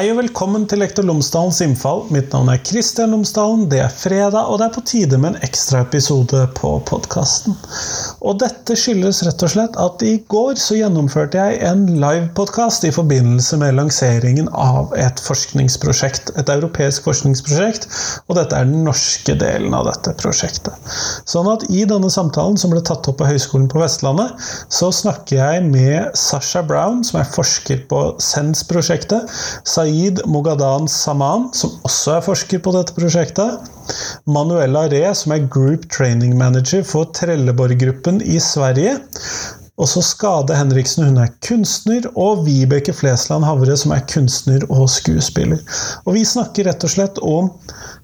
Hei og velkommen til Lektor Lomsdalens innfall. Mitt navn er Kristian Lomsdalen. Det er fredag, og det er på tide med en ekstra episode på podkasten. Og dette skyldes rett og slett at i går så gjennomførte jeg en livepodkast i forbindelse med lanseringen av et forskningsprosjekt. Et europeisk forskningsprosjekt, og dette er den norske delen av dette prosjektet. Sånn at i denne samtalen som ble tatt opp på Høgskolen på Vestlandet, så snakker jeg med Sasha Brown, som er forsker på SENS-prosjektet. Saeed Mogadan Saman, som også er forsker på dette prosjektet. Manuela Re, som er Group Training Manager for Trelleborg-gruppen i Sverige. Også Skade Henriksen, hun er kunstner, og Vibeke Flesland Havre, som er kunstner og skuespiller. Og vi snakker rett og slett om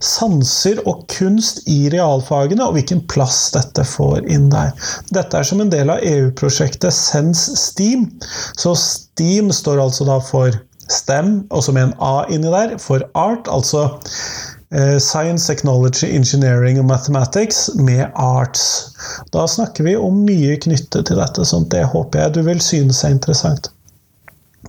sanser og kunst i realfagene, og hvilken plass dette får inn der. Dette er som en del av EU-prosjektet Sense Steam. Så Steam står altså da for STEM, også med en A inni der, for art, altså Science, Technology, Engineering og Mathematics med arts. Da snakker vi om mye knyttet til dette, så det håper jeg du vil synes er interessant.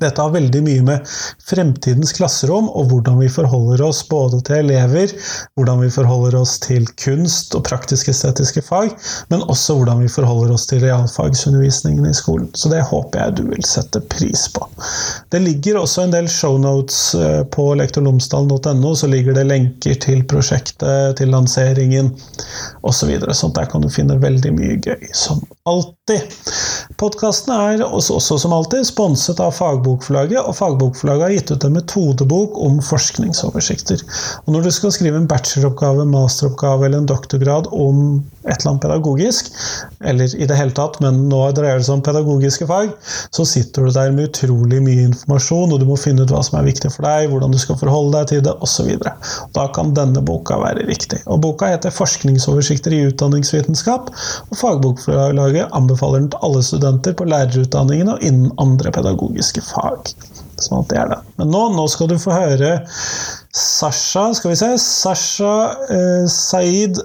Dette har veldig mye med fremtidens klasserom og hvordan vi forholder oss både til elever, hvordan vi forholder oss til kunst og praktisk-estetiske fag, men også hvordan vi forholder oss til realfagsundervisningen i skolen. Så det håper jeg du vil sette pris på. Det ligger også en del shownotes eh, på lektorlomsdalen.no, så ligger det lenker til prosjektet, til lanseringen osv. Så videre, sånn der kan du finne veldig mye gøy, som alltid. Podkasten er også, også som alltid sponset av Fagbokforlaget, og Fagbokforlaget har gitt ut en metodebok om forskningsoversikter. Og når du skal skrive en bacheloroppgave, masteroppgave eller en doktorgrad om et eller annet pedagogisk, eller i det hele tatt, men nå dreier det seg om pedagogiske fag, så sitter du der med utrolig mye informasjon, og du må finne ut hva som er viktig for deg, hvordan du skal forholde deg til det, osv. Da kan denne boka være riktig. Og Boka heter 'Forskningsoversikter i utdanningsvitenskap', og Fagbokforlaget anbefaler den til alle studenter på lærerutdanningen og innen andre pedagogiske fag som Sånn det er det. Men nå, nå skal du få høre Sasha, skal vi se Sasha, eh, Saeed,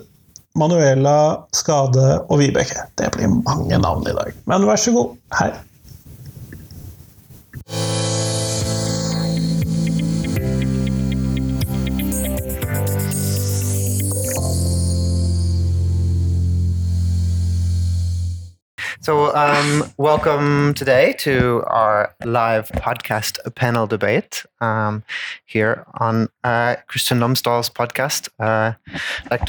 Manuela, Skade og Vibeke. Det blir mange navn i dag. Men vær så god, her. So, um, welcome today to our live podcast panel debate um, here on uh, Kristian Lomsdal's podcast, uh,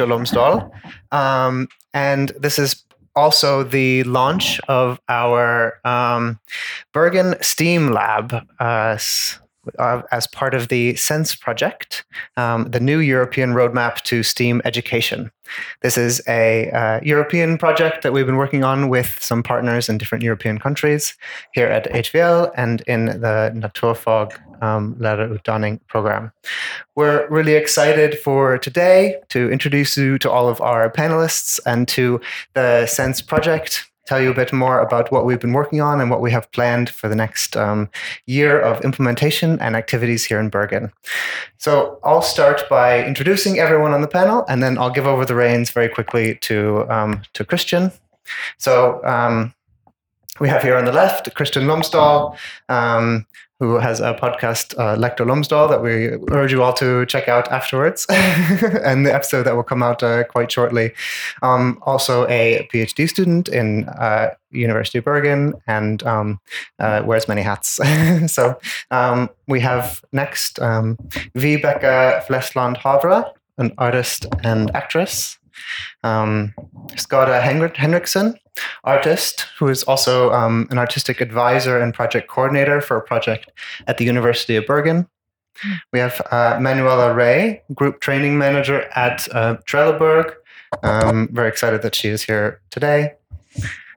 Lomsdal. Um, and this is also the launch of our um, Bergen Steam Lab. Uh, uh, as part of the SENSE project, um, the new European roadmap to STEAM education. This is a uh, European project that we've been working on with some partners in different European countries here at HVL and in the Naturfag um, Lärarutdanning program. We're really excited for today to introduce you to all of our panelists and to the SENSE project tell you a bit more about what we've been working on and what we have planned for the next um, year of implementation and activities here in Bergen. So I'll start by introducing everyone on the panel, and then I'll give over the reins very quickly to um, to Kristian. So um, we have here on the left Kristian Lomsdal, um, who has a podcast, uh, Lektor that we urge you all to check out afterwards, and the episode that will come out uh, quite shortly. Um, also, a PhD student in uh, University of Bergen and um, uh, wears many hats. so um, we have next um, Vibeke Flesland Havre, an artist and actress. Um, Skade Henriksen, artist who is also um, an artistic advisor and project coordinator for a project at the University of Bergen. We have uh, Manuela Re, group training manager at uh, Trelleborg. Um, very excited that she is here today.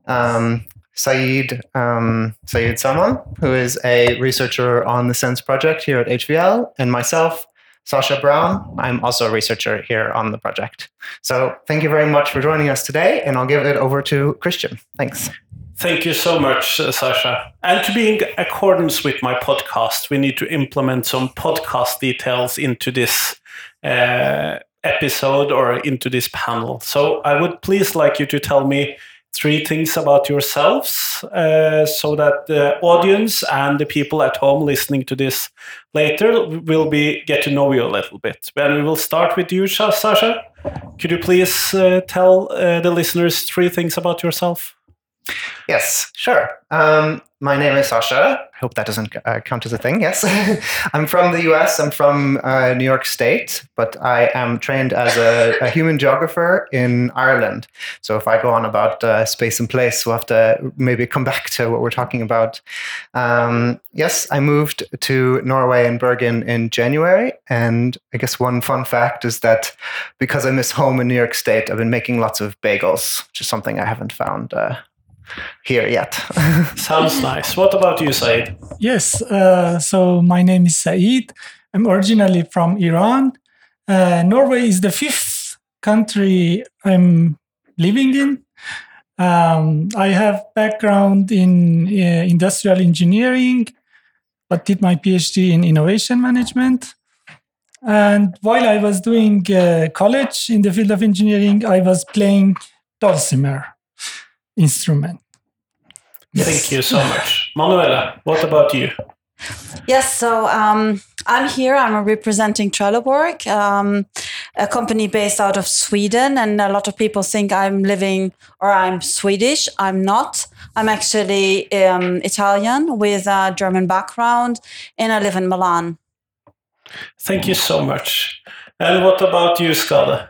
Um, Saeed um, Saeed Saman, who is a researcher on the Sense project here at HVL, and myself, Sasha Brown. I'm also a researcher here on the project. So thank you very much for joining us today, and I'll give it over to Kristian. Thanks. Thank you so much, uh, Sasha. And to be in accordance with my podcast, we need to implement some podcast details into this uh, episode or into this panel. So I would please like you to tell me three things about yourselves uh, so that the audience and the people at home listening to this later will be get to know you a little bit. And we will start with you, Sasha. Could you please uh, tell uh, the listeners three things about yourself? Yes, sure. Um, my name is Sasha. I hope that doesn't uh, count as a thing. Yes. I'm from the US. I'm from uh, New York State, but I am trained as a, a, human geographer in Ireland. So if I go on about uh, space and place, we'll have to maybe come back to what we're talking about. Um, yes, I moved to Norway and Bergen in January. And I guess one fun fact is that because I miss home in New York State, I've been making lots of bagels, which is something I haven't found uh, here yet. Sounds nice. What about you, Saeed? Yes. Uh, so my name is Saeed. I'm originally from Iran. Uh, Norway is the fifth country I'm living in. Um, I have background in uh, industrial engineering, but did my PhD in innovation management. And while I was doing uh, college in the field of engineering, I was playing dulcimer instrument. Yes. Thank you so much. Manuela, what about you? Yes, so um, I'm here. I'm representing Trelleborg, um, a company based out of Sweden. And a lot of people think I'm living or I'm Swedish. I'm not. I'm actually um, Italian with a German background, and I live in Milan. Thank you so much. And what about you, Skade?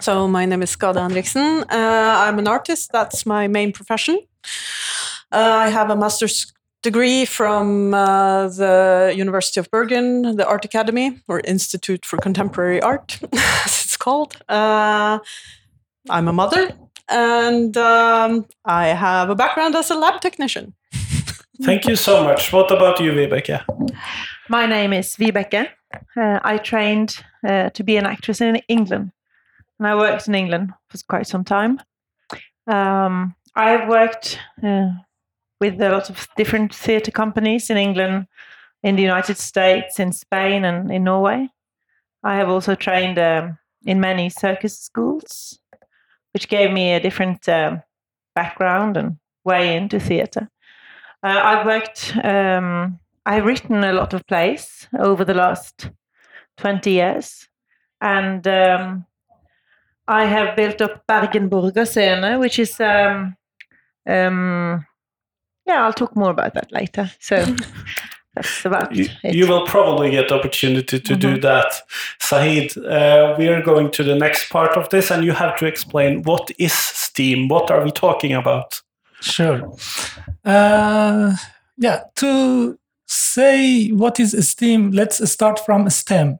So my name is Skade Henriksen. Uh, I'm an artist. That's my main profession. Uh, I have a master's degree from uh, the University of Bergen, the Art Academy, or Institute for Contemporary Art, as it's called. Uh, I'm a mother, and um, I have a background as a lab technician. Thank you so much. What about you, Vibeke? My name is Vibeke. Uh, I trained uh, to be an actress in England and I worked in England for quite some time. Um, I've worked uh, with a lot of different theatre companies in England, in the United States, in Spain, and in Norway. I have also trained um, in many circus schools, which gave me a different um, background and way into theatre. Uh, I've worked, um, I've written a lot of plays over the last 20 years. And um, I have built up Bergen Borgerscene, which is um, um, yeah, I'll talk more about that later. So that's about you, it. You will probably get the opportunity to mm-hmm. do that, Saeed. Uh, we are going to the next part of this, and you have to explain what is STEAM. What are we talking about? Sure. Uh, yeah, to say what is STEAM, let's start from STEM.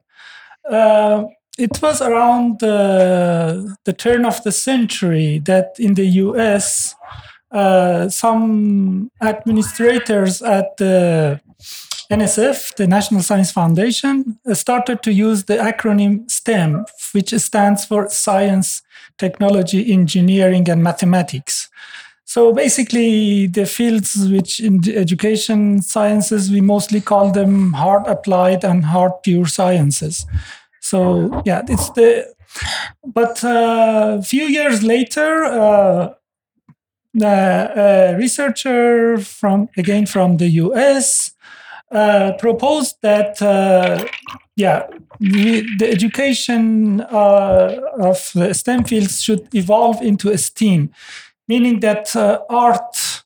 Uh, it was around uh, the turn of the century that in the US, uh, some administrators at the NSF, the National Science Foundation, uh, started to use the acronym STEM, which stands for Science, Technology, Engineering, and Mathematics. So basically, the fields which in the education sciences, we mostly call them hard applied and hard pure sciences. So yeah, it's the. But a uh, few years later, uh, a researcher from again from the U.S. Uh, proposed that uh, yeah, the, the education uh, of the STEM fields should evolve into a STEAM, meaning that uh, art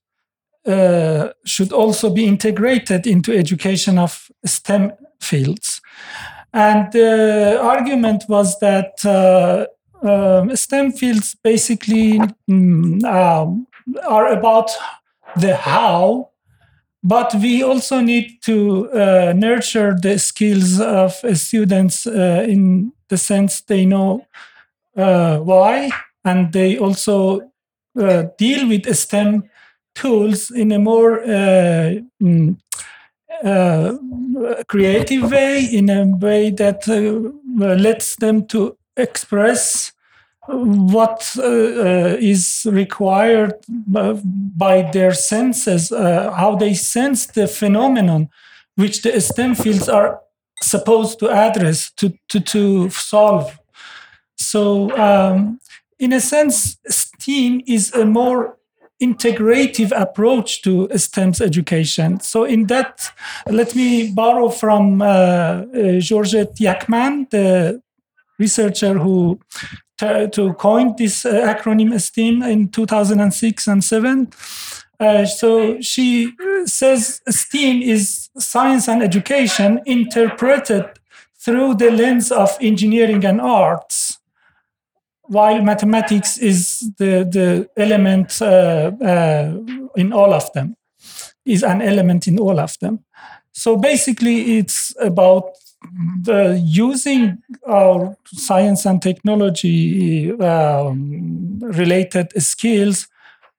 uh, should also be integrated into education of STEM fields. And the argument was that uh, um, STEM fields basically um, um, are about the how, but we also need to uh, nurture the skills of students uh, in the sense they know uh, why, and they also uh, deal with STEM tools in a more uh, mm, uh, creative way, in a way that uh, lets them to express what uh, uh is required by their senses, uh, how they sense the phenomenon which the STEM fields are supposed to address, to, to, to solve. So, um, in a sense, STEAM is a more integrative approach to STEM's education. So, in that, let me borrow from uh, uh, Georgette Yakman, the researcher who t- to coined this uh, acronym STEAM in 2006 and 7. Uh, so she says STEAM is science and education interpreted through the lens of engineering and arts while mathematics is the, the element uh, uh, in all of them, is an element in all of them. So basically, it's about the using our science and technology um, related skills,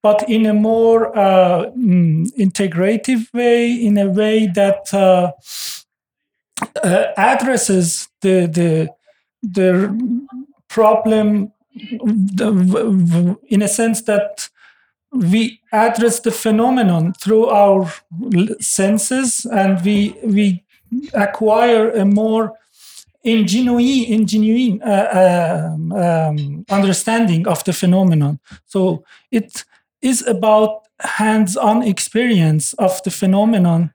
but in a more uh, mm, integrative way, in a way that uh, uh, addresses the the the problem in a sense that we address the phenomenon through our senses and we we acquire a more genuine, genuine uh, um, um, understanding of the phenomenon. So it is about hands-on experience of the phenomenon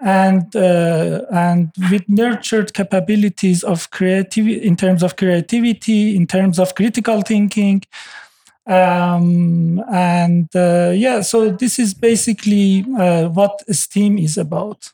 and uh, and with nurtured capabilities of creativity in terms of creativity in terms of critical thinking um, and uh, yeah so this is basically uh, what steam is about.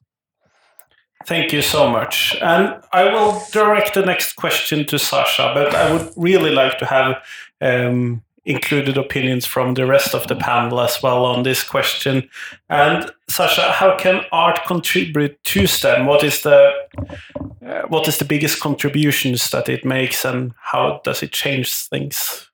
Thank you so much. And i will direct the next question to sasha but i would really like to have um, included opinions from the rest of the panel as well on this question. And Sasha, how can art contribute to STEM? What is the uh, what is the biggest contributions that it makes, and how does it change things?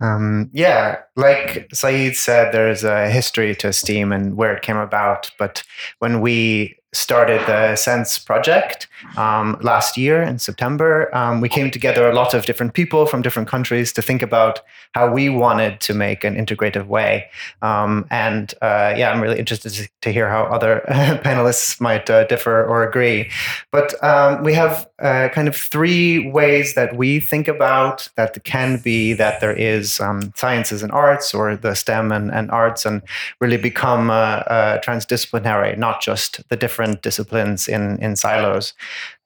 Um, yeah, like Saeed said, there's a history to STEAM and where it came about. But when we started the Sense project um, last year in September. Um, we came together a lot of different people from different countries to think about how we wanted to make an integrative way. Um, and uh, yeah, I'm really interested to hear how other panelists might uh, differ or agree. But um, we have uh, kind of three ways that we think about that can be that there is um, sciences and arts or the STEM and, and arts and really become transdisciplinary, not just the different different disciplines in in silos.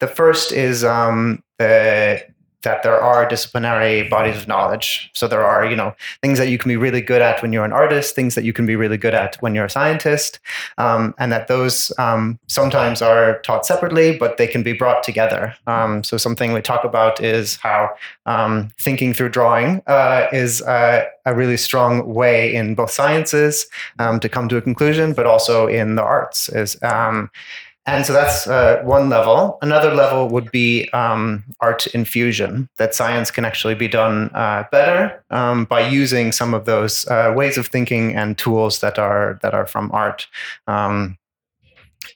The first is um, the that there are disciplinary bodies of knowledge. So there are, you know, things that you can be really good at when you're an artist, things that you can be really good at when you're a scientist, um, and that those um, sometimes are taught separately, but they can be brought together. Um, so something we talk about is how um, thinking through drawing uh, is a really strong way in both sciences um, to come to a conclusion, but also in the arts is um, and so that's uh, one level. Another level would be um, art infusion, that science can actually be done uh, better um, by using some of those uh, ways of thinking and tools that are that are from art. Um,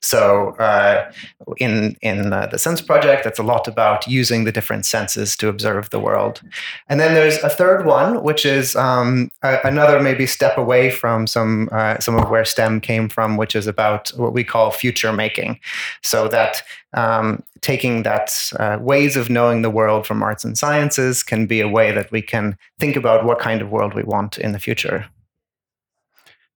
so uh, in in uh, the Sense project, that's a lot about using the different senses to observe the world. And then there's a third one, which is um, a, another maybe step away from some uh, some of where STEM came from, which is about what we call future making. So that um, taking that uh, ways of knowing the world from arts and sciences can be a way that we can think about what kind of world we want in the future.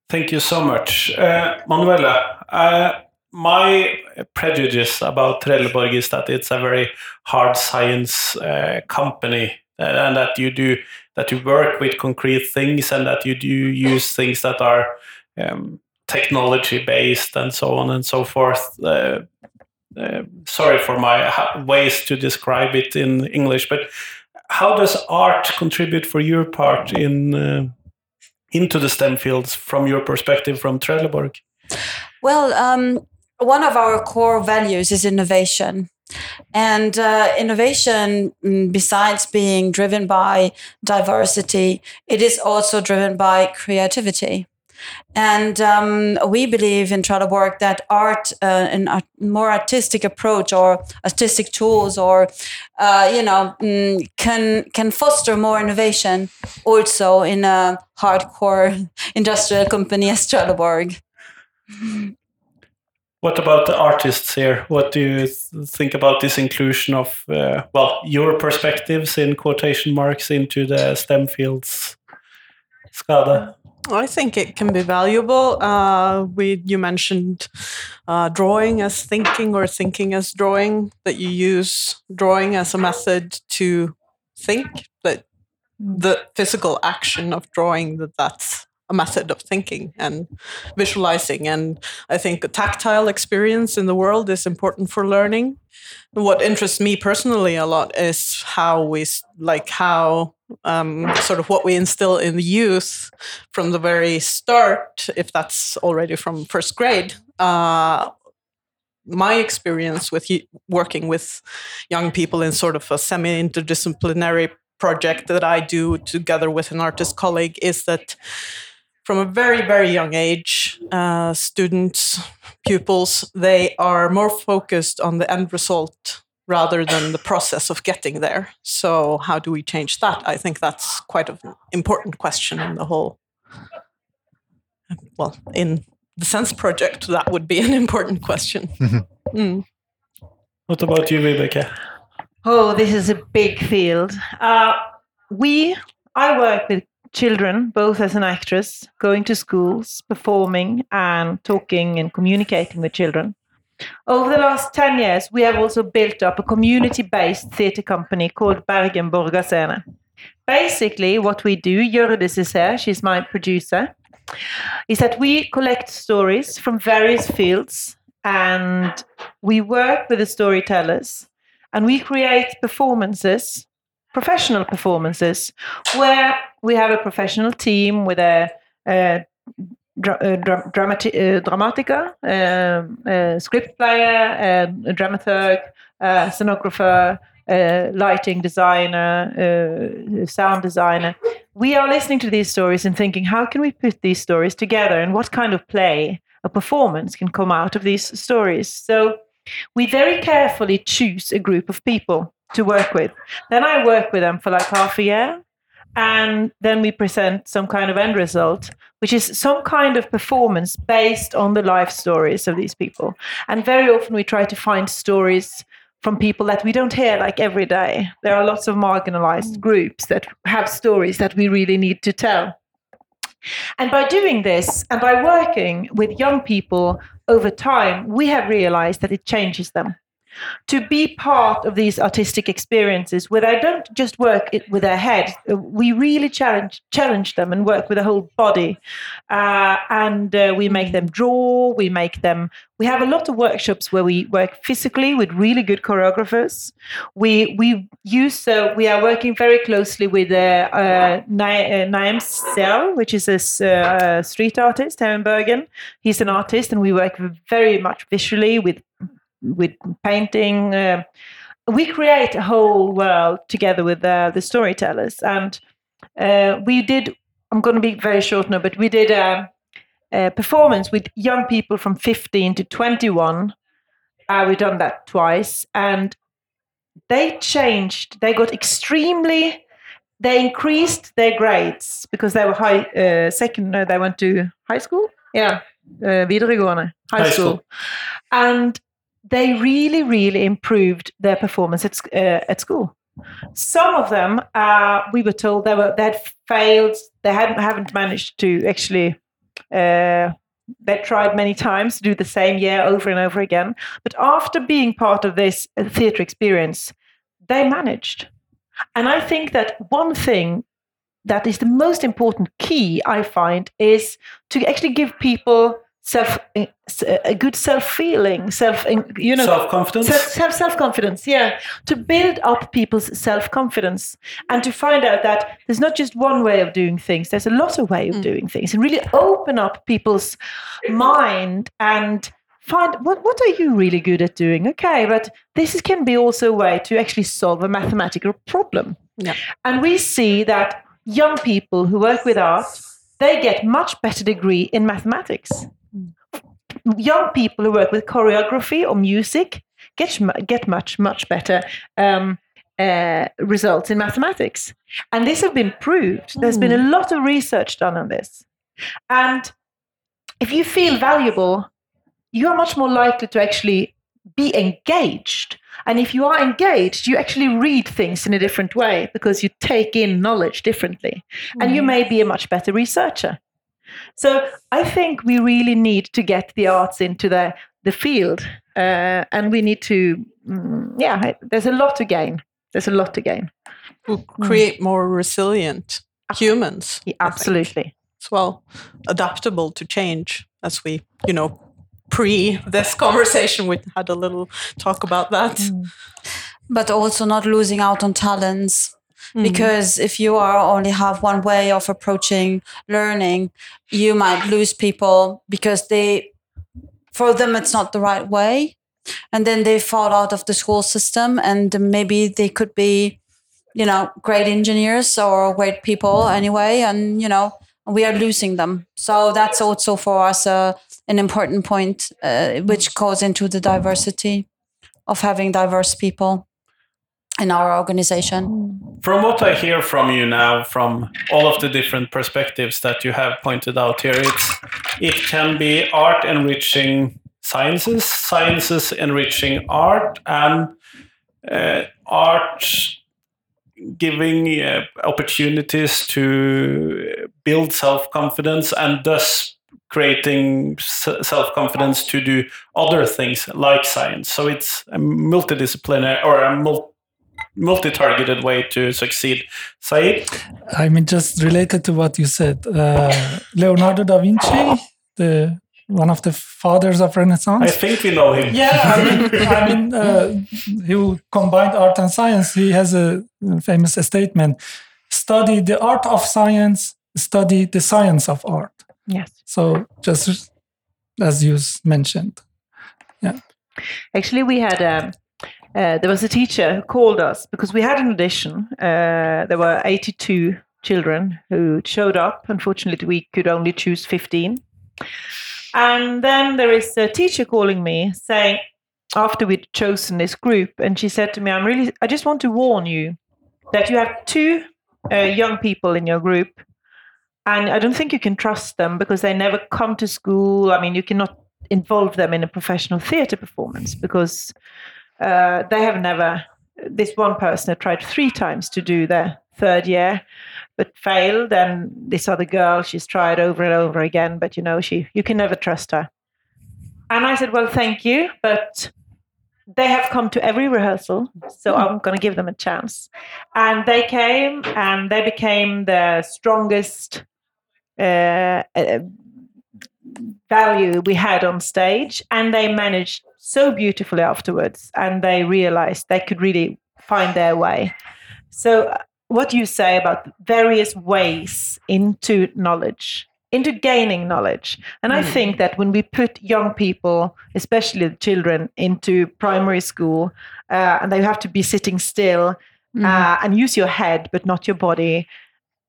Thank you so much, uh, Manuela. Uh, my prejudice about Trelleborg is that it's a very hard science uh, company uh, and that you do that you work with concrete things and that you do use things that are um, technology based and so on and so forth. Uh, uh, sorry for my ways to describe it in English, but how does art contribute for your part in uh, into the STEM fields from your perspective from Trelleborg? Well, um, one of our core values is innovation. And uh, innovation, mm, besides being driven by diversity, it is also driven by creativity. And um, we believe in Trelleborg that art, uh, and a more artistic approach or artistic tools, or uh, you know, mm, can can foster more innovation also in a hardcore industrial company as Trelleborg. What about the artists here? What do you think about this inclusion of, uh, well, your perspectives in quotation marks into the STEM fields? Skade? I think it can be valuable. Uh, we you mentioned uh, drawing as thinking or thinking as drawing. That you use drawing as a method to think. That the physical action of drawing that that's a method of thinking and visualizing. And I think a tactile experience in the world is important for learning. What interests me personally a lot is how we like how um, sort of what we instill in the youth from the very start, if that's already from first grade. Uh, my experience with working with young people in sort of a semi interdisciplinary project that I do together with an artist colleague is that from a very very young age uh, students pupils they are more focused on the end result rather than the process of getting there. So how do we change that? I think that's quite an important question in the whole well in the sense project that would be an important question. Mm. what about you Vibeke oh this is a big field. Uh, we i work with children, both as an actress, going to schools, performing, and talking and communicating with children. Over the last 10 years, we have also built up a community based theatre company called Bergen Borgerscene. Basically, what we do, Hjørdis is here, she's my producer, is that we collect stories from various fields and we work with the storytellers and we create performances professional performances where we have a professional team with a, a dra- a dra- dramati- uh, dramatica, um, a script player, a dramaturg, scenographer, lighting designer, sound designer. We are listening to these stories and thinking, how can we put these stories together and what kind of play, a performance can come out of these stories? So we very carefully choose a group of people to work with. Then I work with them for like half a year. And then we present some kind of end result, which is some kind of performance based on the life stories of these people. And very often we try to find stories from people that we don't hear like every day. There are lots of marginalized mm. groups that have stories that we really need to tell. And by doing this and by working with young people over time, we have realized that it changes them to be part of these artistic experiences where they don't just work it with their head. We really challenge challenge them and work with the whole body, uh, and uh, we make them draw. We make them. We have a lot of workshops where we work physically with really good choreographers. We we use. Uh, we are working very closely with uh, uh, Naim Sel, which is a uh, street artist here in Bergen. He's an artist, and we work very much visually with with painting. Uh, we create a whole world together with uh, the storytellers, and uh, we did. I'm going to be very short now, but we did a, a performance with young people from 15 to 21. Uh, we've done that twice, and they changed. They got extremely. They increased their grades because they were high. Uh, second, no, they went to high school. Yeah, uh, high, high school. school, and they really, really improved their performance at, uh, at school. Some of them, uh, we were told they were they had failed. They hadn't haven't managed to actually. Uh, they tried many times to do the same year over and over again. But after being part of this uh, theatre experience, they managed. And I think that one thing that is the most important key I find is to actually give people self a good self feeling self you know self confidence self self confidence yeah. To build up people's self confidence and to find out that there's not just one way of doing things there's a lot of way of mm. doing things and really open up people's mind and find what what are you really good at doing? Okay but this can be also a way to actually solve a mathematical problem. Yeah. and we see that young people who work with art they get much better degree in mathematics young people who work with choreography or music get get much much better um, uh, results in mathematics, and this has been proved. There's been a hmm. lot of research done on this, and if you feel valuable, you are much more likely to actually be engaged. And if you are engaged, you actually read things in a different way because you take in knowledge differently, mm. and you hmm. may be a much better researcher. So I think we really need to get the arts into the the field, uh, and we need to, mm, yeah. There's a lot to gain. There's a lot to gain. We'll create more resilient humans. Yeah, absolutely. As well, adaptable to change as we, you know, pre this conversation, we had a little talk about that. but also not losing out on talents Mm. because if you are only have one way of approaching learning you might lose people because they for them it's not the right way. And then they fall out of the school system and maybe they could be you know great engineers or great people anyway. And you know we are losing them. So that's also for us uh, an important point uh, which goes into the diversity of having diverse people in our organization. From what I hear from you now, from all of the different perspectives that you have pointed out here, it's it can be art enriching sciences, sciences enriching art, and uh, art giving uh, opportunities to build self confidence and thus creating self confidence to do other things like science. So it's a multidisciplinary or a multi multi-targeted way to succeed. Saeed? I mean, just related to what you said, uh, Leonardo da Vinci, the one of the fathers of Renaissance. I think we know him. Yeah, I mean, I mean uh, he combined art and science. He has a famous statement: "Study the art of science, study the science of art." Yes. So just as you mentioned, yeah. Actually, we had. Um, uh, there was a teacher who called us because we had an audition. Uh, there were 82 children who showed up. Unfortunately, we could only choose 15. And then there is a teacher calling me saying, after we'd chosen this group, and she said to me, I'm really, I just want to warn you that you have two uh, young people in your group, and I don't think you can trust them because they never come to school. I mean, you cannot involve them in a professional theater performance because uh, they have never. This one person had tried three times to do their third year, but failed. And this other girl, she's tried over and over again, but you know, she you can never trust her. And I said, "Well, thank you, but." They have come to every rehearsal, so I'm going to give them a chance. And they came, and they became the strongest uh, uh, value we had on stage, and they managed so beautifully afterwards and they realized they could really find their way. So, what do you say about various ways into knowledge, into gaining knowledge? And mm. I think that when we put young people, especially the children, into primary school uh, and they have to be sitting still mm. uh, and use your head but not your body,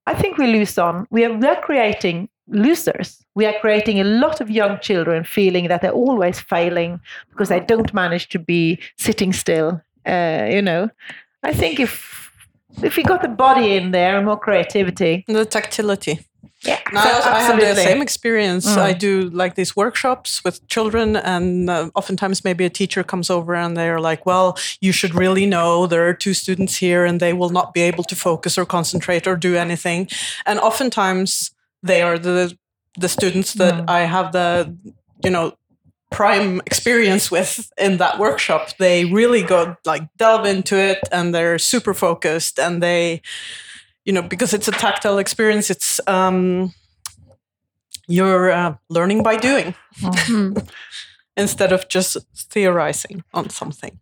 I think we lose on. We are, we are creating losers. We are creating a lot of young children feeling that they're always failing because they don't manage to be sitting still. Uh, you know, I think if if we got the body in there and more creativity, the tactility. Yeah, no, so I, have the same experience. Mm. I do like these workshops with children, and uh, oftentimes maybe a teacher comes over and they're like, "Well, you should really know there are two students here, and they will not be able to focus or concentrate or do anything." And oftentimes, they are the the students that. I have the you know prime experience with in that workshop. They really go like delve into it and they're super focused and they you know because it's a tactile experience it's um you're uh, learning by doing mm-hmm. instead of just theorizing on something.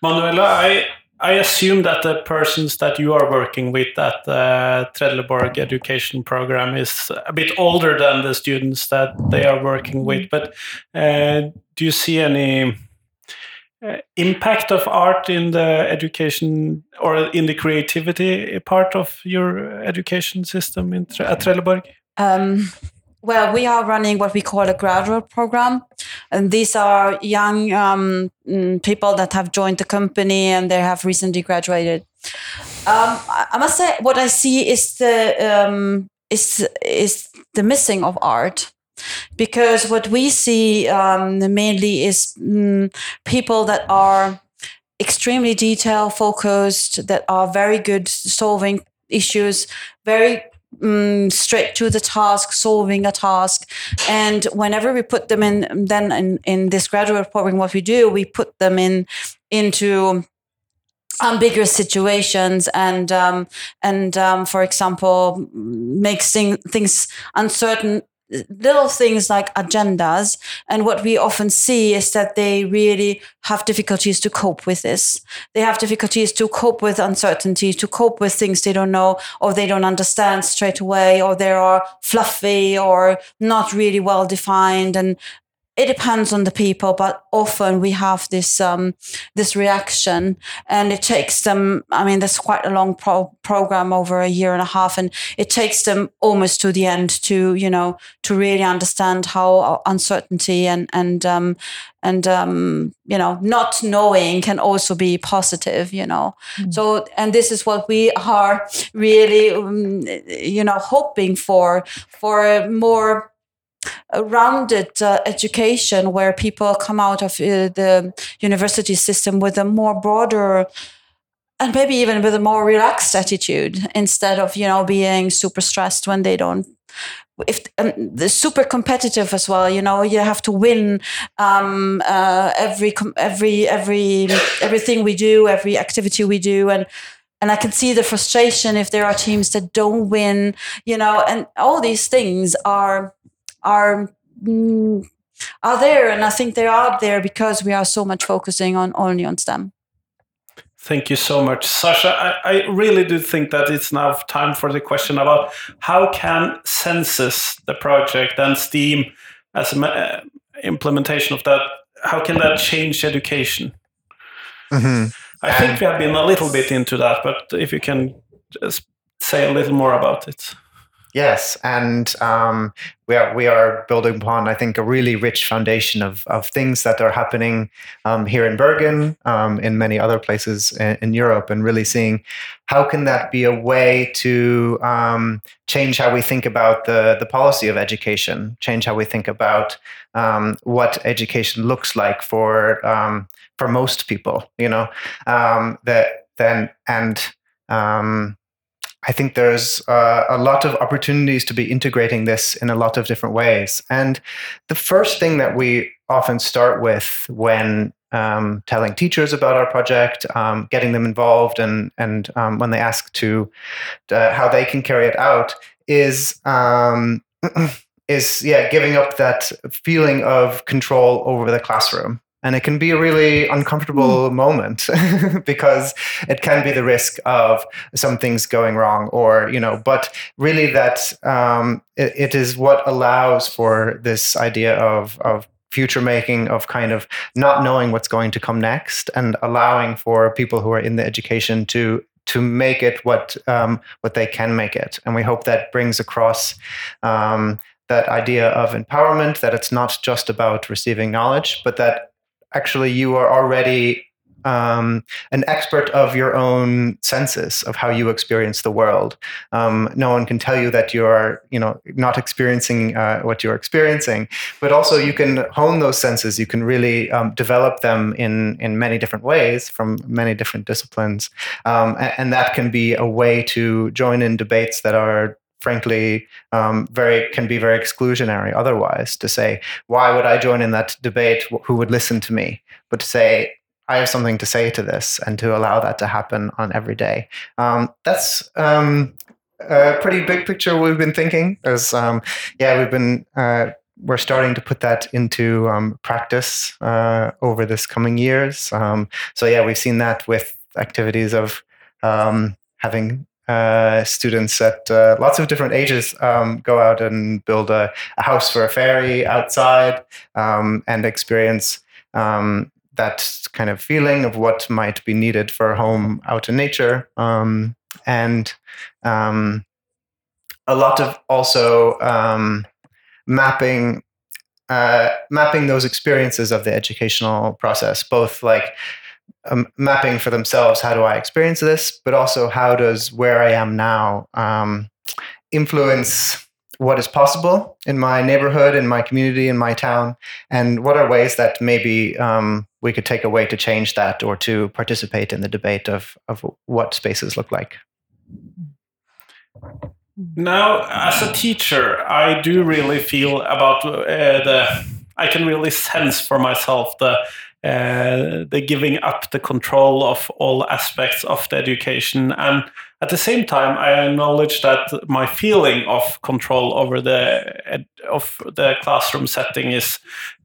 Manuela, I I assume that the persons that you are working with at the Trelleborg education program is a bit older than the students that they are working with. But uh, do you see any uh, impact of art in the education or in the creativity part of your education system in, at Trelleborg? Um, well, we are running what we call a graduate program. And these are young um, mm, people that have joined the company and they have recently graduated. Um, I must say, what I see is the um, is is the missing of art, because what we see um, mainly is mm, people that are extremely detail focused, that are very good solving issues, very mm, straight to the task, solving a task. And whenever we put them in, then in, in this graduate program, what we do, we put them in into ambiguous situations and um, and um, for example makes thing, things uncertain little things like agendas and what we often see is that they really have difficulties to cope with this. They have difficulties to cope with uncertainty to cope with things they don't know or they don't understand straight away or they are fluffy or not really well defined and it depends on the people, but often we have this um, this reaction, and it takes them. I mean, there's quite a long pro- program over a year and a half, and it takes them almost to the end to you know to really understand how uh, uncertainty and and um, and um, you know not knowing can also be positive. You know, mm. so and this is what we are really um, you know hoping for for more rounded uh, education where people come out of uh, the university system with a more broader and maybe even with a more relaxed attitude instead of you know being super stressed when they don't if um, the super competitive as well you know you have to win um, uh, every every every everything we do every activity we do. And and I can see the frustration if there are teams that don't win, you know, and all these things are are mm, are there and i think they're out there because we are so much focusing on only on stem Thank you so much, Sasha. I, I, really do think that it's now time for the question about how can Census, the project, and STEAM as an uh, implementation of that, how can that change education? Mm-hmm. I think we have been a little bit into that, but if you can just say a little more about it. Yes, and um, we are we are building upon I think a really rich foundation of of things that are happening um, here in Bergen, um, in many other places in, in, Europe, and really seeing how can that be a way to um, change how we think about the the policy of education, change how we think about um, what education looks like for um, for most people, you know, that then and I think there's uh, a lot of opportunities to be integrating this in a lot of different ways. And the first thing that we often start with when um, telling teachers about our project, um, getting them involved, and and um, when they ask to uh, how they can carry it out, is um, is yeah, giving up that feeling of control over the classroom and it can be a really uncomfortable mm. moment because it can be the risk of some things going wrong or you know but really that um, it, it is what allows for this idea of of future making of kind of not knowing what's going to come next and allowing for people who are in the education to to make it what um, what they can make it and we hope that brings across um, that idea of empowerment that it's not just about receiving knowledge but that actually you are already um, an expert of your own senses of how you experience the world. Um, no one can tell you that you are, you know, not experiencing uh, what you're experiencing. But also, you can hone those senses. You can really um, develop them in in many different ways from many different disciplines, um, and, and that can be a way to join in debates that are frankly um, very can be very exclusionary otherwise to say why would i join in that debate? Who would listen to me? But to say i have something to say to this and to allow that to happen on every day. Um, that's um, a pretty big picture we've been thinking as um, yeah we've been uh, we're starting to put that into um, practice uh, over this coming years. Um, so yeah we've seen that with activities of having uh, students at uh, lots of different ages um, go out and build a, a, house for a fairy outside um, and experience um, that kind of feeling of what might be needed for a home out in nature. Um, and um, a lot of also um, mapping uh, mapping those experiences of the educational process, both like um, mapping for themselves how do I experience this, but also how does where I am now um, influence what is possible in my neighborhood, in my community, in my town, and what are ways that maybe um, we could take away to change that or to participate in the debate of, of what spaces look like. Now, as a teacher, I do really feel about uh, the. I can really sense for myself the uh, the giving up the control of all aspects of the education, and at the same time, I acknowledge that my feeling of control over the of the classroom setting is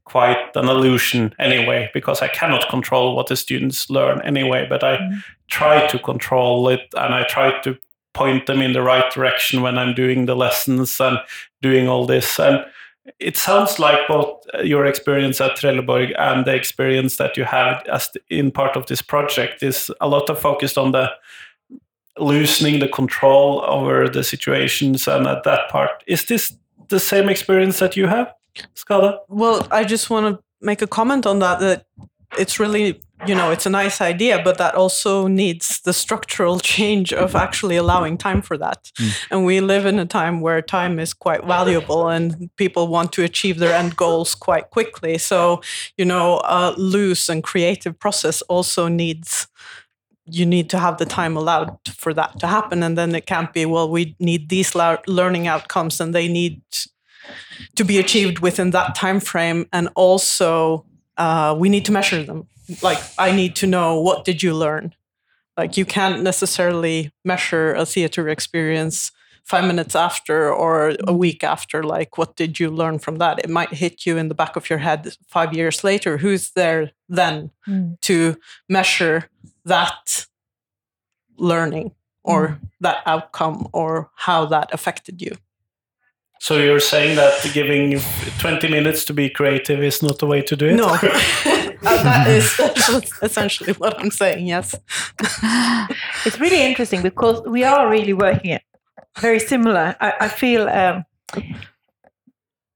quite an illusion anyway, because I cannot control what the students learn anyway. But I mm. try to control it, and I try to point them in the right direction when I'm doing the lessons and doing all this. And it sounds like both uh, your experience at Trelleborg and the experience that you have as in part of this project is a lot of focused on the loosening the control over the situations and at that part. Is this the same experience that you have, Skade? Well, I just want to make a comment on that that it's really you know it's a nice idea but that also needs the structural change of actually allowing time for that. Mm. and we live in a time where time is quite valuable and people want to achieve their end goals quite quickly. So you know a loose and creative process also needs you need to have the time allowed for that to happen. And then it can't be well we need these learning outcomes and they need to be achieved within that time frame. And also uh, we need to measure them like i need to know what did you learn like you can't necessarily measure a theater experience five minutes after or a week after like what did you learn from that it might hit you in the back of your head five years later who's there then mm. to measure that learning or mm. that outcome or how that affected you so you're saying that giving 20 minutes to be creative is not the way to do it? No. uh, that is essentially what I'm saying, yes. it's really interesting because we are really working it very similar. I, I feel um,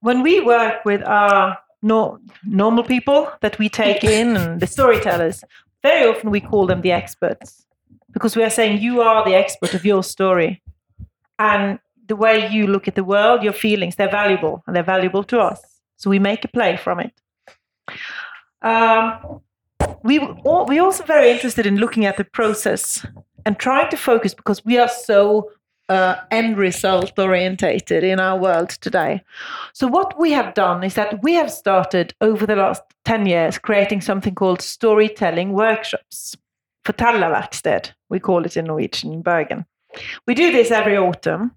when we work with our no, normal people that we take in and the storytellers, very often we call them the experts because we are saying you are the expert of your story. And the way you look at the world, your feelings, they're valuable and they're valuable to us. So we make a play from it. Um, we we're also very interested in looking at the process and trying to focus because we are so uh, end result orientated in our world today. So what we have done is that we have started over the last 10 years creating something called storytelling workshops. for Fortellerverksted, we call it in Norwegian in Bergen. We do this every autumn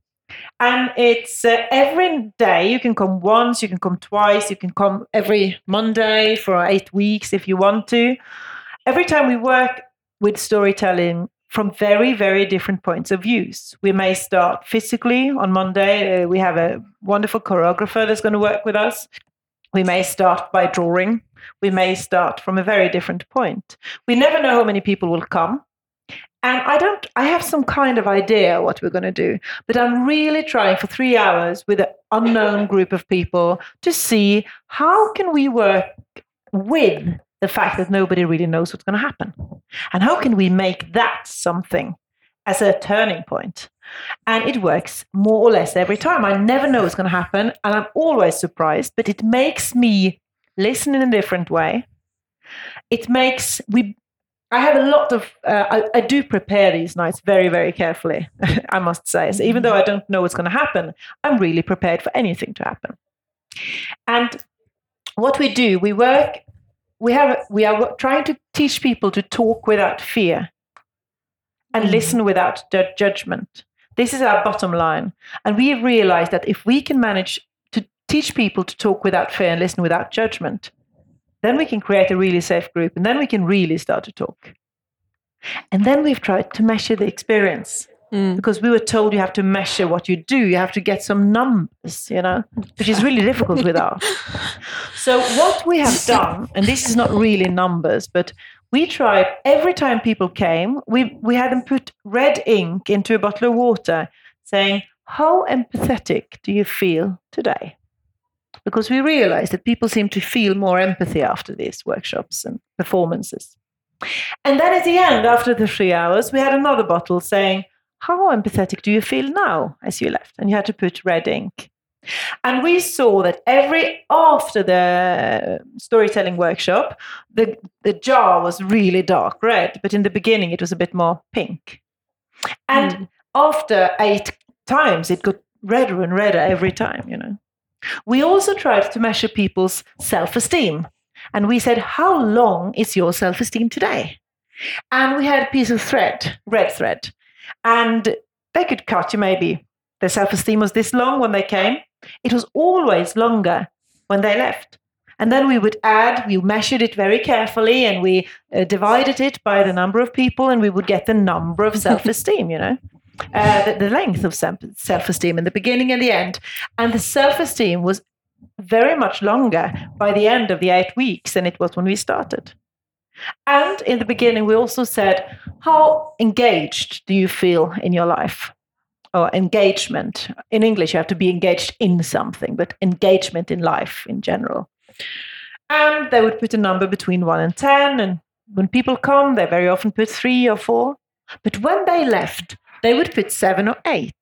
and it's uh, every day. You can come once, you can come twice, you can come every Monday for eight weeks if you want to. Every time we work with storytelling from very, very different points of views. We may start physically on Monday. Uh, we have a wonderful choreographer that's going to work with us. We may start by drawing. We may start from a very different point. We never know how many people will come. And I don't, I have some kind of idea what we're going to do, but I'm really trying for three hours with an unknown group of people to see how can we work with the fact that nobody really knows what's going to happen. And how can we make that something as a turning point? And it works more or less every time. I never know what's going to happen. And I'm always surprised, but it makes me listen in a different way. It makes, we, I have a lot of. Uh, I, I, do prepare these nights very, very carefully. I must say. So even though I don't know what's going to happen, I'm really prepared for anything to happen. And what we do, we work. We have. We are trying to teach people to talk without fear, and mm. listen without judgment. This is our bottom line, and we realize that if we can manage to teach people to talk without fear and listen without judgment, then we can create a really safe group and then we can really start to talk. And then we've tried to measure the experience. Mm. Because we were told you have to measure what you do, you have to get some numbers, you know, which is really difficult with art. So, what we have done, and this is not really numbers, but we tried every time people came, we, we had them put red ink into a bottle of water saying, How empathetic do you feel today? Because we realized that people seem to feel more empathy after these workshops and performances. And then at the end, after the three hours, we had another bottle saying, How empathetic do you feel now as you left? And you had to put red ink. And we saw that every after the storytelling workshop, the, the jar was really dark red, but in the beginning it was a bit more pink. And mm. after eight times it got redder and redder every time, you know. We also tried to measure people's self esteem. And we said, How long is your self esteem today? And we had a piece of thread, red thread. And they could cut you maybe. Their self esteem was this long when they came. It was always longer when they left. And then we would add, we measured it very carefully and we uh, divided it by the number of people and we would get the number of self esteem, you know, uh, the, length of self esteem in the beginning and the end. And the self esteem was very much longer by the end of the eight weeks than it was when we started. And in the beginning, we also said, How engaged do you feel in your life? Or engagement. In English, you have to be engaged in something, but engagement in life in general. And they would put a number between one and 10. And when people come, they very often put three or four. But when they left, they would put seven or eight.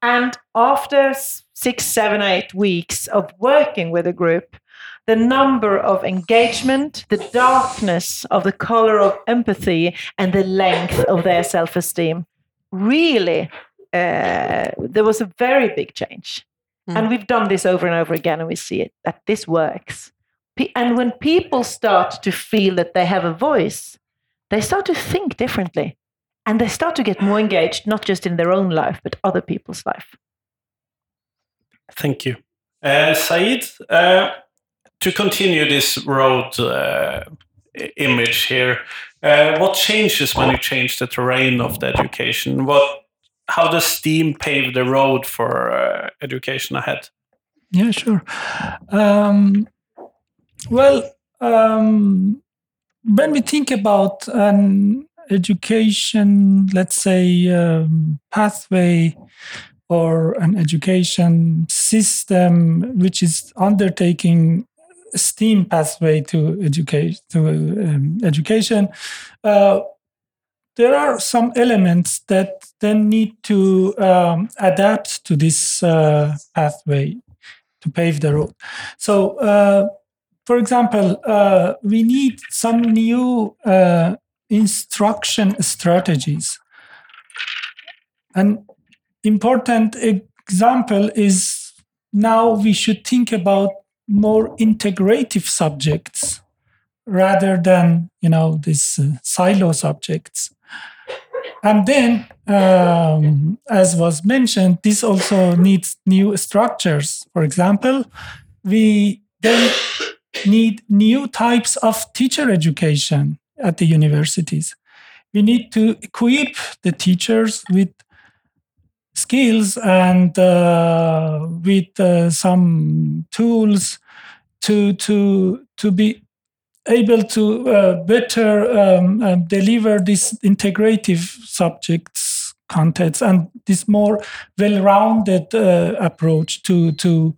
And after six, seven, eight weeks of working with a group, the number of engagement, the darkness of the color of empathy, and the length of their self esteem really, uh, there was a very big change. Mm. And we've done this over and over again, and we see it that this works. And when people start to feel that they have a voice, they start to think differently and they start to get more engaged, not just in their own life, but other people's life. Thank you. Uh, Saeed, uh, to continue this road uh, image here, uh, what changes when you change the terrain of the education? What, how does STEAM pave the road for uh, education ahead? Yeah, sure. Um, well, um, when we think about an education, let's say, um, pathway or an education system which is undertaking STEAM pathway to educate to um, education, uh, there are some elements that then need to um, adapt to this uh, pathway to pave the road. So, uh, for example, uh, we need some new uh, instruction strategies. An important example is now we should think about more integrative subjects rather than you know these uh, silo subjects. And then um, as was mentioned this also needs new structures. For example we then need new types of teacher education at the universities. We need to equip the teachers with skills and uh, with uh, some tools to to to be able to uh, better um, uh, deliver these integrative subjects contents and this more well-rounded uh, approach to to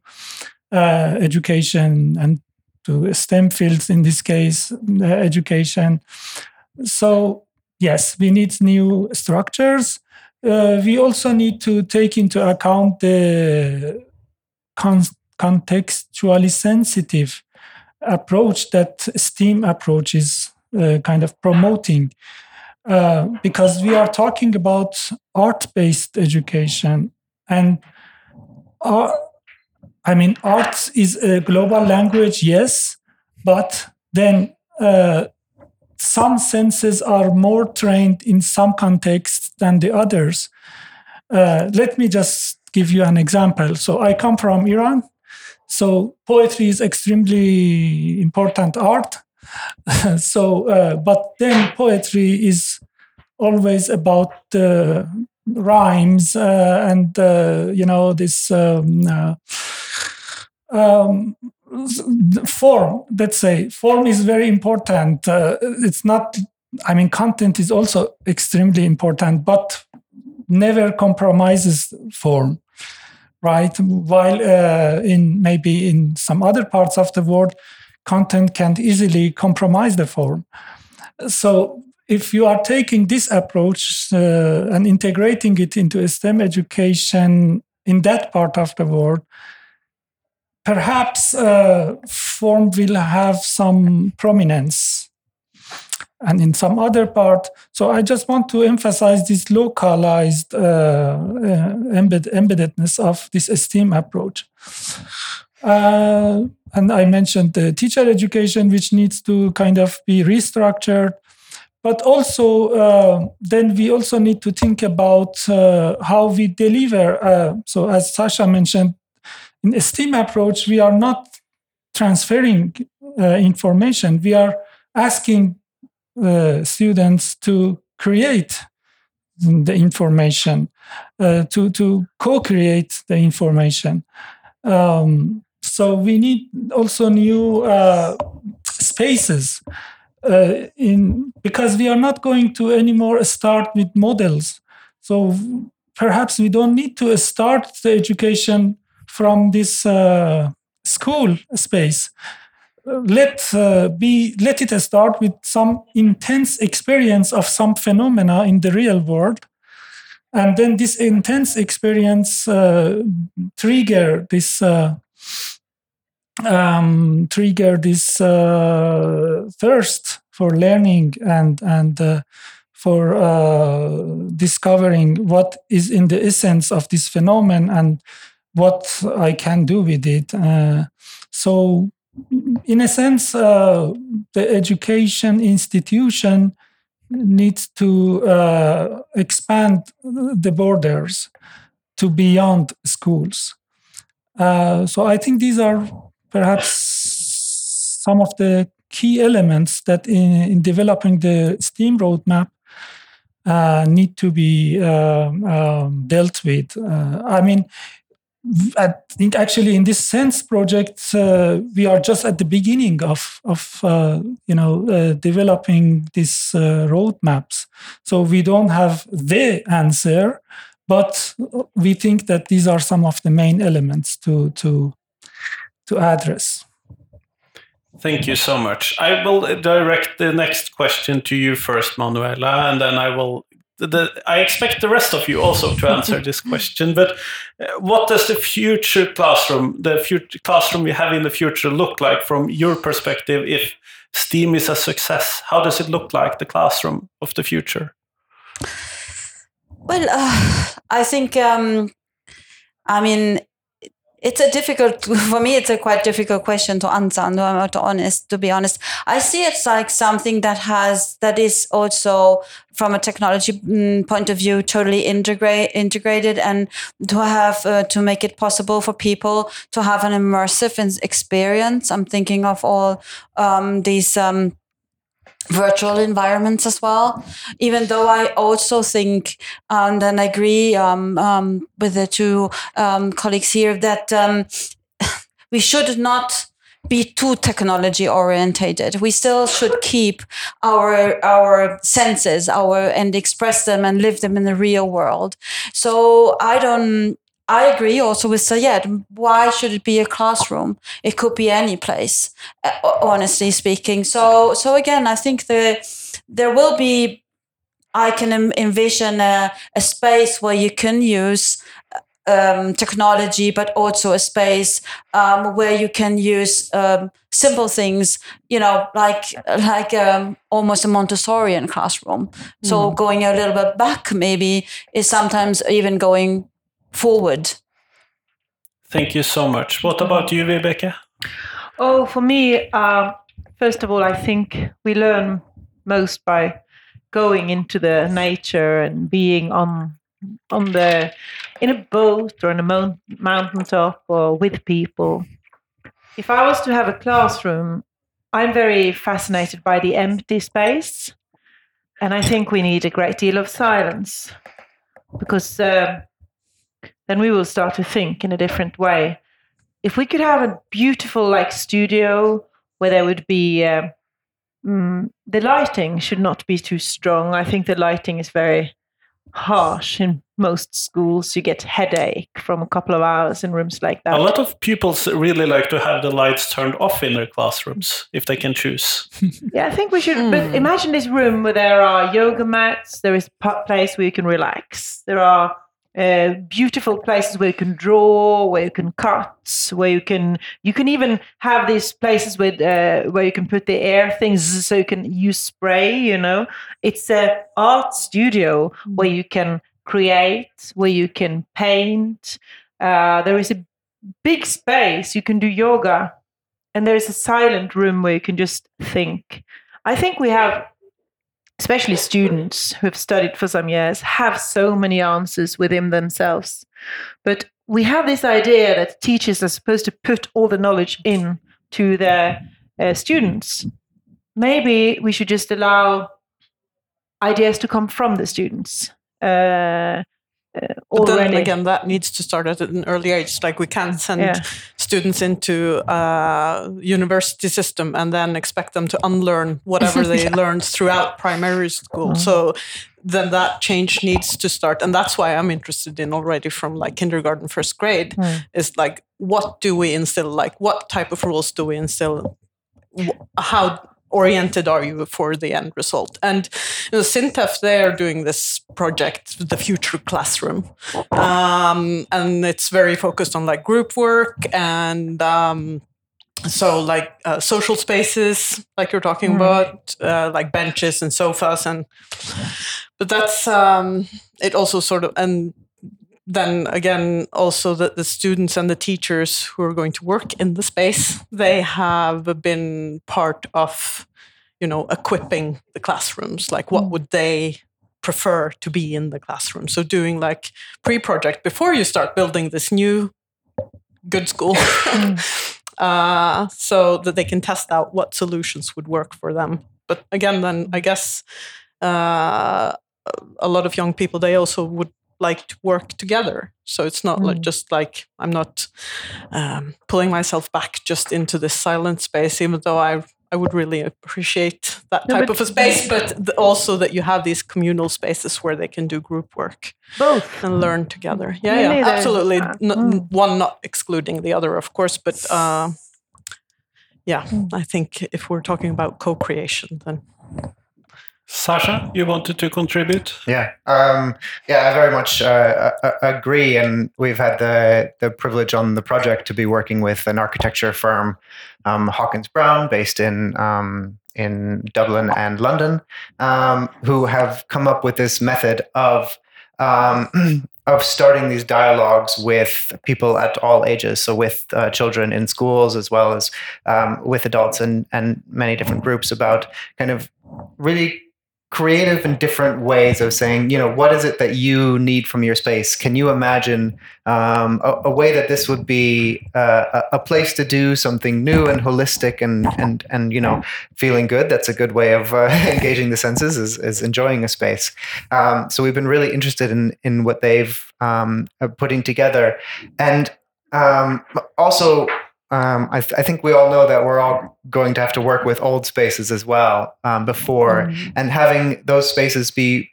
uh, education and to STEM fields, in this case, education. So, yes, we need new structures. Uh, we also need to take into account the con- contextually sensitive approach that STEAM approach is uh, kind of promoting. Uh, because we are talking about art based education and I mean, art is a global language, yes, but then uh, some senses are more trained in some contexts than the others. Uh, let me just give you an example. So I come from Iran. So poetry is extremely important art. so, uh, but then poetry is always about the rhymes uh, and uh, you know this um, uh, um, form let's say form is very important uh, it's not i mean content is also extremely important but never compromises form right? While uh, in maybe in some other parts of the world content can easily compromise the form. So if you are taking this approach uh, and integrating it into STEM education in that part of the world, perhaps uh, form will have some prominence. and in some other part. So I just want to emphasize this localized uh, uh, embed- embeddedness of this STEAM approach. Uh, and I mentioned the teacher education, which needs to kind of be restructured. But also, uh, then we also need to think about uh, how we deliver. Uh, so, as Sasha mentioned, in a STEAM approach, we are not transferring information. We are asking uh, students to create the information, uh, to, to co create the information. Um, so we need also new uh, spaces. Uh, in because we are not going to anymore start with models so perhaps we don't need to start the education from this uh, school space. Let uh, be let it start with some intense experience of some phenomena in the real world and then this intense experience uh, trigger this uh, um, trigger this uh, thirst for learning and and uh, for uh, discovering what is in the essence of this phenomenon and what I can do with it. so in a sense, uh, the education institution needs to uh, expand the borders to beyond schools. Uh, so I think these are perhaps some of the key elements that in, in developing the STEAM roadmap uh, need to be uh, um, dealt with. Uh, I mean, I think actually in this sense project uh, we are just at the beginning of of uh, you know uh, developing these uh, roadmaps. So we don't have the answer, but we think that these are some of the main elements to to to address. Thank you so much. I will direct the next question to you first, Manuela, and then I will the, I expect the rest of you also to answer this question. But uh, what does the future classroom, the future classroom we have in the future, look like from your perspective? If STEAM is a success, how does it look like the classroom of the future? Well, uh, I think um, I mean it's a difficult for me it's a quite difficult question to answer and I'm to honest to be honest. I see it's like something that has that is also from a technology mm, point of view totally integrate integrated and to have uh, to make it possible for people to have an immersive experience. I'm thinking of all um, these um, virtual environments as well. Even though I also think and I agree um, um, with the two um, colleagues here that um, we should not be too technology orientated. We still should keep our our senses, our and express them and live them in the real world. So I don't I agree also with Saeed. Why should it be a classroom? It could be any place, uh, honestly speaking. So, so again, I think the there will be. I can envision a, a space where you can use um, technology, but also a space um, where you can use um, simple things, you know, like like um, almost a Montessorian classroom. Mm. So going a little bit back, maybe is sometimes even going forward. Thank you so much. What about you, Vibeke? Oh, for me, uh, first of all, I think we learn most by going into the nature and being on on the in a boat or on a mount, mountaintop or with people. If I was to have a classroom, I'm very fascinated by the empty space, and I think we need a great deal of silence because. Uh, then we will start to think in a different way. If we could have a beautiful like studio where there would be uh, mm, the lighting should not be too strong. I think the lighting is very harsh in most schools. You get headache from a couple of hours in rooms like that. A lot of pupils really like to have the lights turned off in their classrooms if they can choose. yeah, I think we should. Mm. But hmm. imagine this room where there are yoga mats. There is a place where you can relax. There are uh, beautiful places where you can draw, where you can cut, where you can you can even have these places with uh, where you can put the air things, so you can use spray. You know, it's a art studio where you can create, where you can paint. Uh, there is a big space you can do yoga, and there is a silent room where you can just think. I think we have especially students who have studied for some years, have so many answers within themselves. But we have this idea that teachers are supposed to put all the knowledge in to their uh, students. Maybe we should just allow ideas to come from the students. Uh, But then again, that needs to start at an early age. Like we can't send Yeah. students into a university system and then expect them to unlearn whatever they learned throughout primary school. Mm-hmm. So then that change needs to start, and that's why I'm interested in already from like kindergarten, first grade. Mm. Is like what do we instill? Like what type of rules do we instill? How oriented are you for the end result? And you know, Sintef, they are doing this project, the future classroom, um, and it's very focused on like group work and um, so like uh, social spaces, like you're talking Mm. about, uh, like benches and sofas, and but that's um, it. Also, sort of, and then again, also that the students and the teachers who are going to work in the space, they have been part of, you know, equipping the classrooms. Like, what would they prefer to be in the classroom? So, doing like pre-project before you start building this new good school. uh, so that they can test out what solutions would work for them. But again, then I guess uh, a lot of young people they also would like to work together. So it's not like just like I'm not um, pulling myself back just into this silent space, even though I. I would really appreciate that type of a space, but th- also that you have these communal spaces where they can do group work Both. and learn together. Yeah, Really, yeah, absolutely. N- mm. One not excluding the other, of course, but uh, yeah, Mm. I think if we're talking about co-creation, then Sasha, you wanted to contribute? Yeah, um, yeah, I very much uh, uh, agree. And we've had the the privilege on the project to be working with an architecture firm, um, Hawkins Brown, based in um, in Dublin and London, um, who have come up with this method of um, of starting these dialogues with people at all ages, so with uh, children in schools as well as um, with adults and and many different groups about kind of really creative and different ways of saying, you know, what is it that you need from your space? Can you imagine um, a, a way that this would be uh, a, place to do something new and holistic and and and you know, feeling good? That's a good way of uh, engaging the senses. Is, is enjoying a space. Um, so we've been really interested in in what they've um, are putting together, and um, also um, I, I think we all know that we're all going to have to work with old spaces as well um, before, and having those spaces be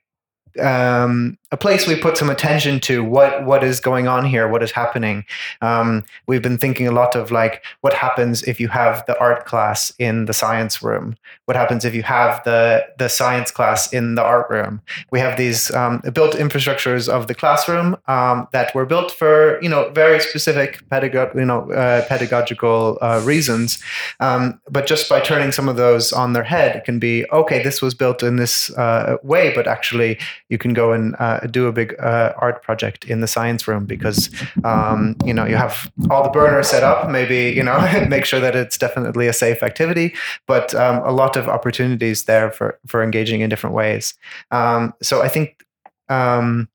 um, a place we put some attention to what what is going on here, what is happening. Um, we've been thinking a lot of like what happens if you have the art class in the science room. What happens if you have the the science class in the art room? We have these um, built infrastructures of the classroom um, that were built for you know very specific pedago- you know uh, pedagogical uh, reasons. Um, but just by turning some of those on their head, it can be okay. This was built in this uh, way, but actually you can go and uh, do a big uh, art project in the science room because um, you know you have all the burners set up. Maybe you know make sure that it's definitely a safe activity, but um, a lot of opportunities there for for engaging in different ways. Um, so I think. Um,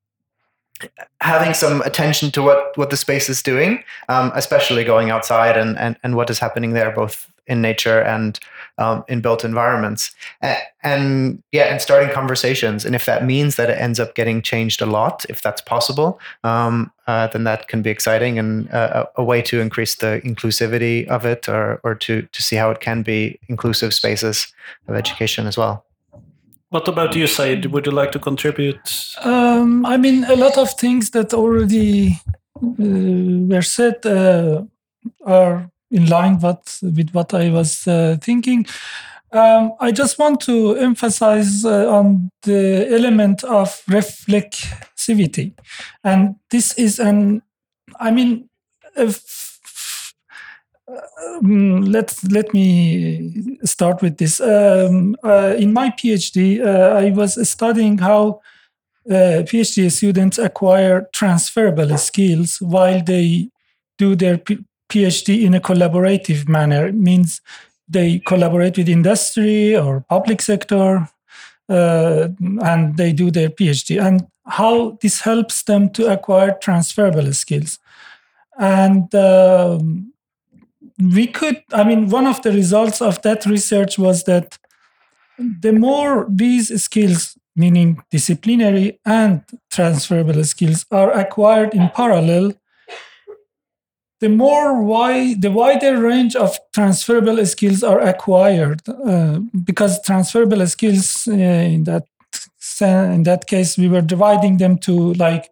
having some attention to what what the space is doing um, especially going outside and, and and what is happening there both in nature and um, in built environments and, and yeah and starting conversations and if that means that it ends up getting changed a lot if that's possible um, uh, then that can be exciting and uh, a, a way to increase the inclusivity of it or, or to, to see how it can be inclusive spaces of education as well What about you, Saeed? Would you like to contribute? Um, I mean, a lot of things that already uh, were said uh, are in line what, with what I was uh, thinking. Um, I just want to emphasize uh, on the element of CVT. And this is an, I mean, if, um, let let me start with this. Um, uh, in my PhD, uh, I was studying how uh, PhD students acquire transferable skills while they do their PhD in a collaborative manner. It means they collaborate with industry or public sector, uh, and they do their PhD. And how this helps them to acquire transferable skills. And um, we could, I mean, one of the results of that research was that the more these skills, meaning disciplinary and transferable skills, are acquired in parallel, the more wide, the wider range of transferable skills are acquired, uh, because transferable skills uh, in that in that case we were dividing them to like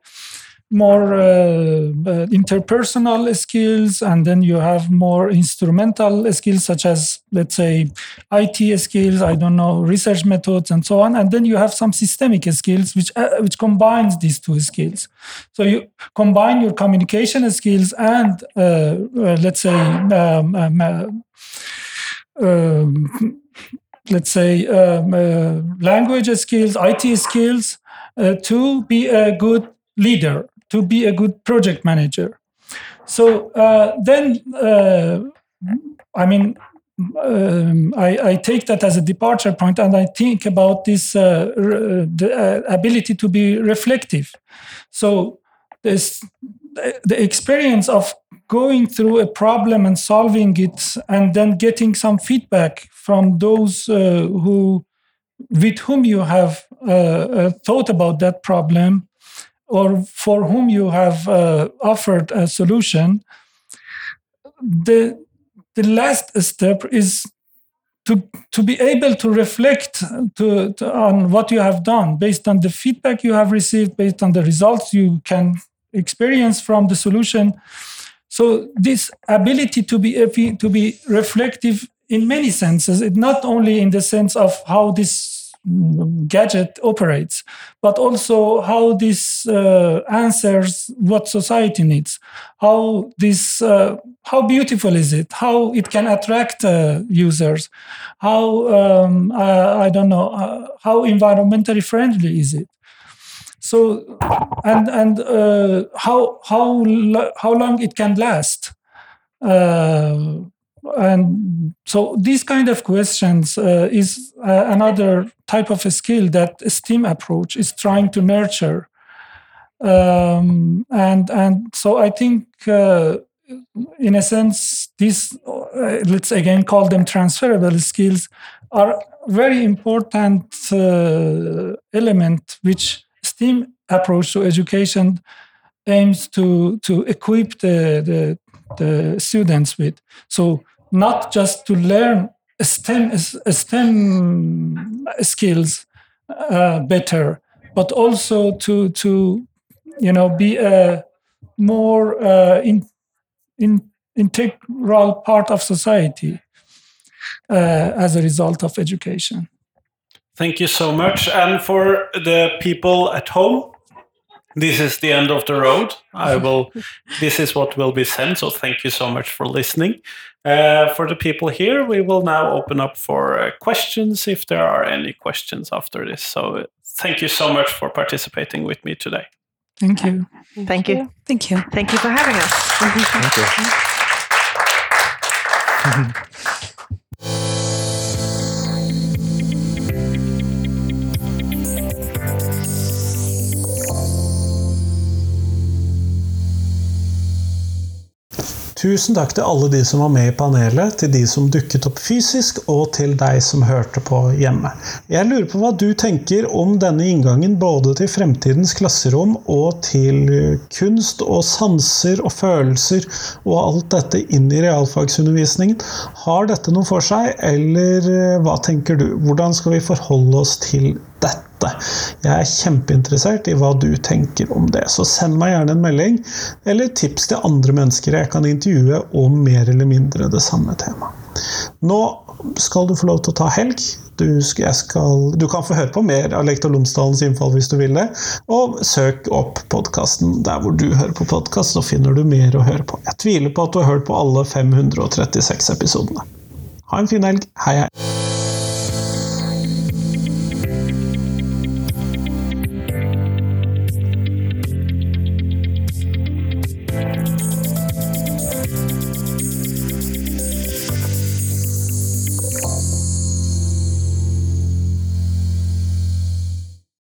more uh, uh, interpersonal skills and then you have more instrumental skills such as let's say it skills i don't know research methods and so on. And then you have some systemic skills which uh, which combines these two skills. So you combine your communication skills and uh, uh, let's say um, um, uh, um, let's say um, language skills it skills to be a good leader to be a good project manager. So uh, then, uh, I mean, um, I, I, take that as a departure point and I think about this uh, the uh, ability to be reflective. So this, the experience of going through a problem and solving it and then getting some feedback from those uh, who with whom you have uh, thought about that problem or for whom you have uh, offered a solution, the the last step is to to be able to reflect to, to, on what you have done based on the feedback you have received, based on the results you can experience from the solution. So this ability to be to be reflective in many senses, it not only in the sense of how this gadget operates, but also how this uh, answers what society needs. How this, uh, how beautiful is it? How it can attract uh, users? How um, I don't know uh, how environmentally friendly is it? So, and and uh, how how how long it can last? Uh, and so these kind of questions uh, is uh, another type of skill that STEAM approach is trying to nurture. Um, and and so i think uh, in a sense these uh, let's again call them transferable skills are very important uh, element which steam approach to education aims to to equip the, the the students with. So not just to learn STEM, STEM skills uh, better, but also to to you know be a more uh, in, in integral part of society uh, as a result of education. Thank you so much. And for the people at home, this is the end of the road. I will. this is what will be sent. So thank you so much for listening. Uh, for the people here, we will now open up for uh, questions if there are any questions after this. So uh, thank you so much for participating with me today. Thank you. Thank you. Thank you. Thank you for having us. Thank Tusen takk til alle de som var med i panelet, til de som dukket opp fysisk, og til deg som hørte på hjemme. Jeg lurer på hva du tenker om denne inngangen både til fremtidens klasserom og til kunst og sanser og følelser og alt dette inn i realfagsundervisningen. Har dette noe for seg, eller eh, hva tenker du? Hvordan skal vi forholde oss til dette? Jeg er kjempeinteressert i hva du tenker om det, så send meg gjerne en melding, eller tips til andre mennesker jeg kan intervjue om mer eller mindre det samme temaet. Nå skal du få lov til å ta helg. Du, skal, du kan få høre på mer av Lektor Lomsdalens innfall hvis du vil det. Og søk opp podkasten der hvor du hører på podkast, så finner du mer å høre på. Jeg tviler på at du har hørt på alle 536 episodene. Ha en fin helg. Hei, hei.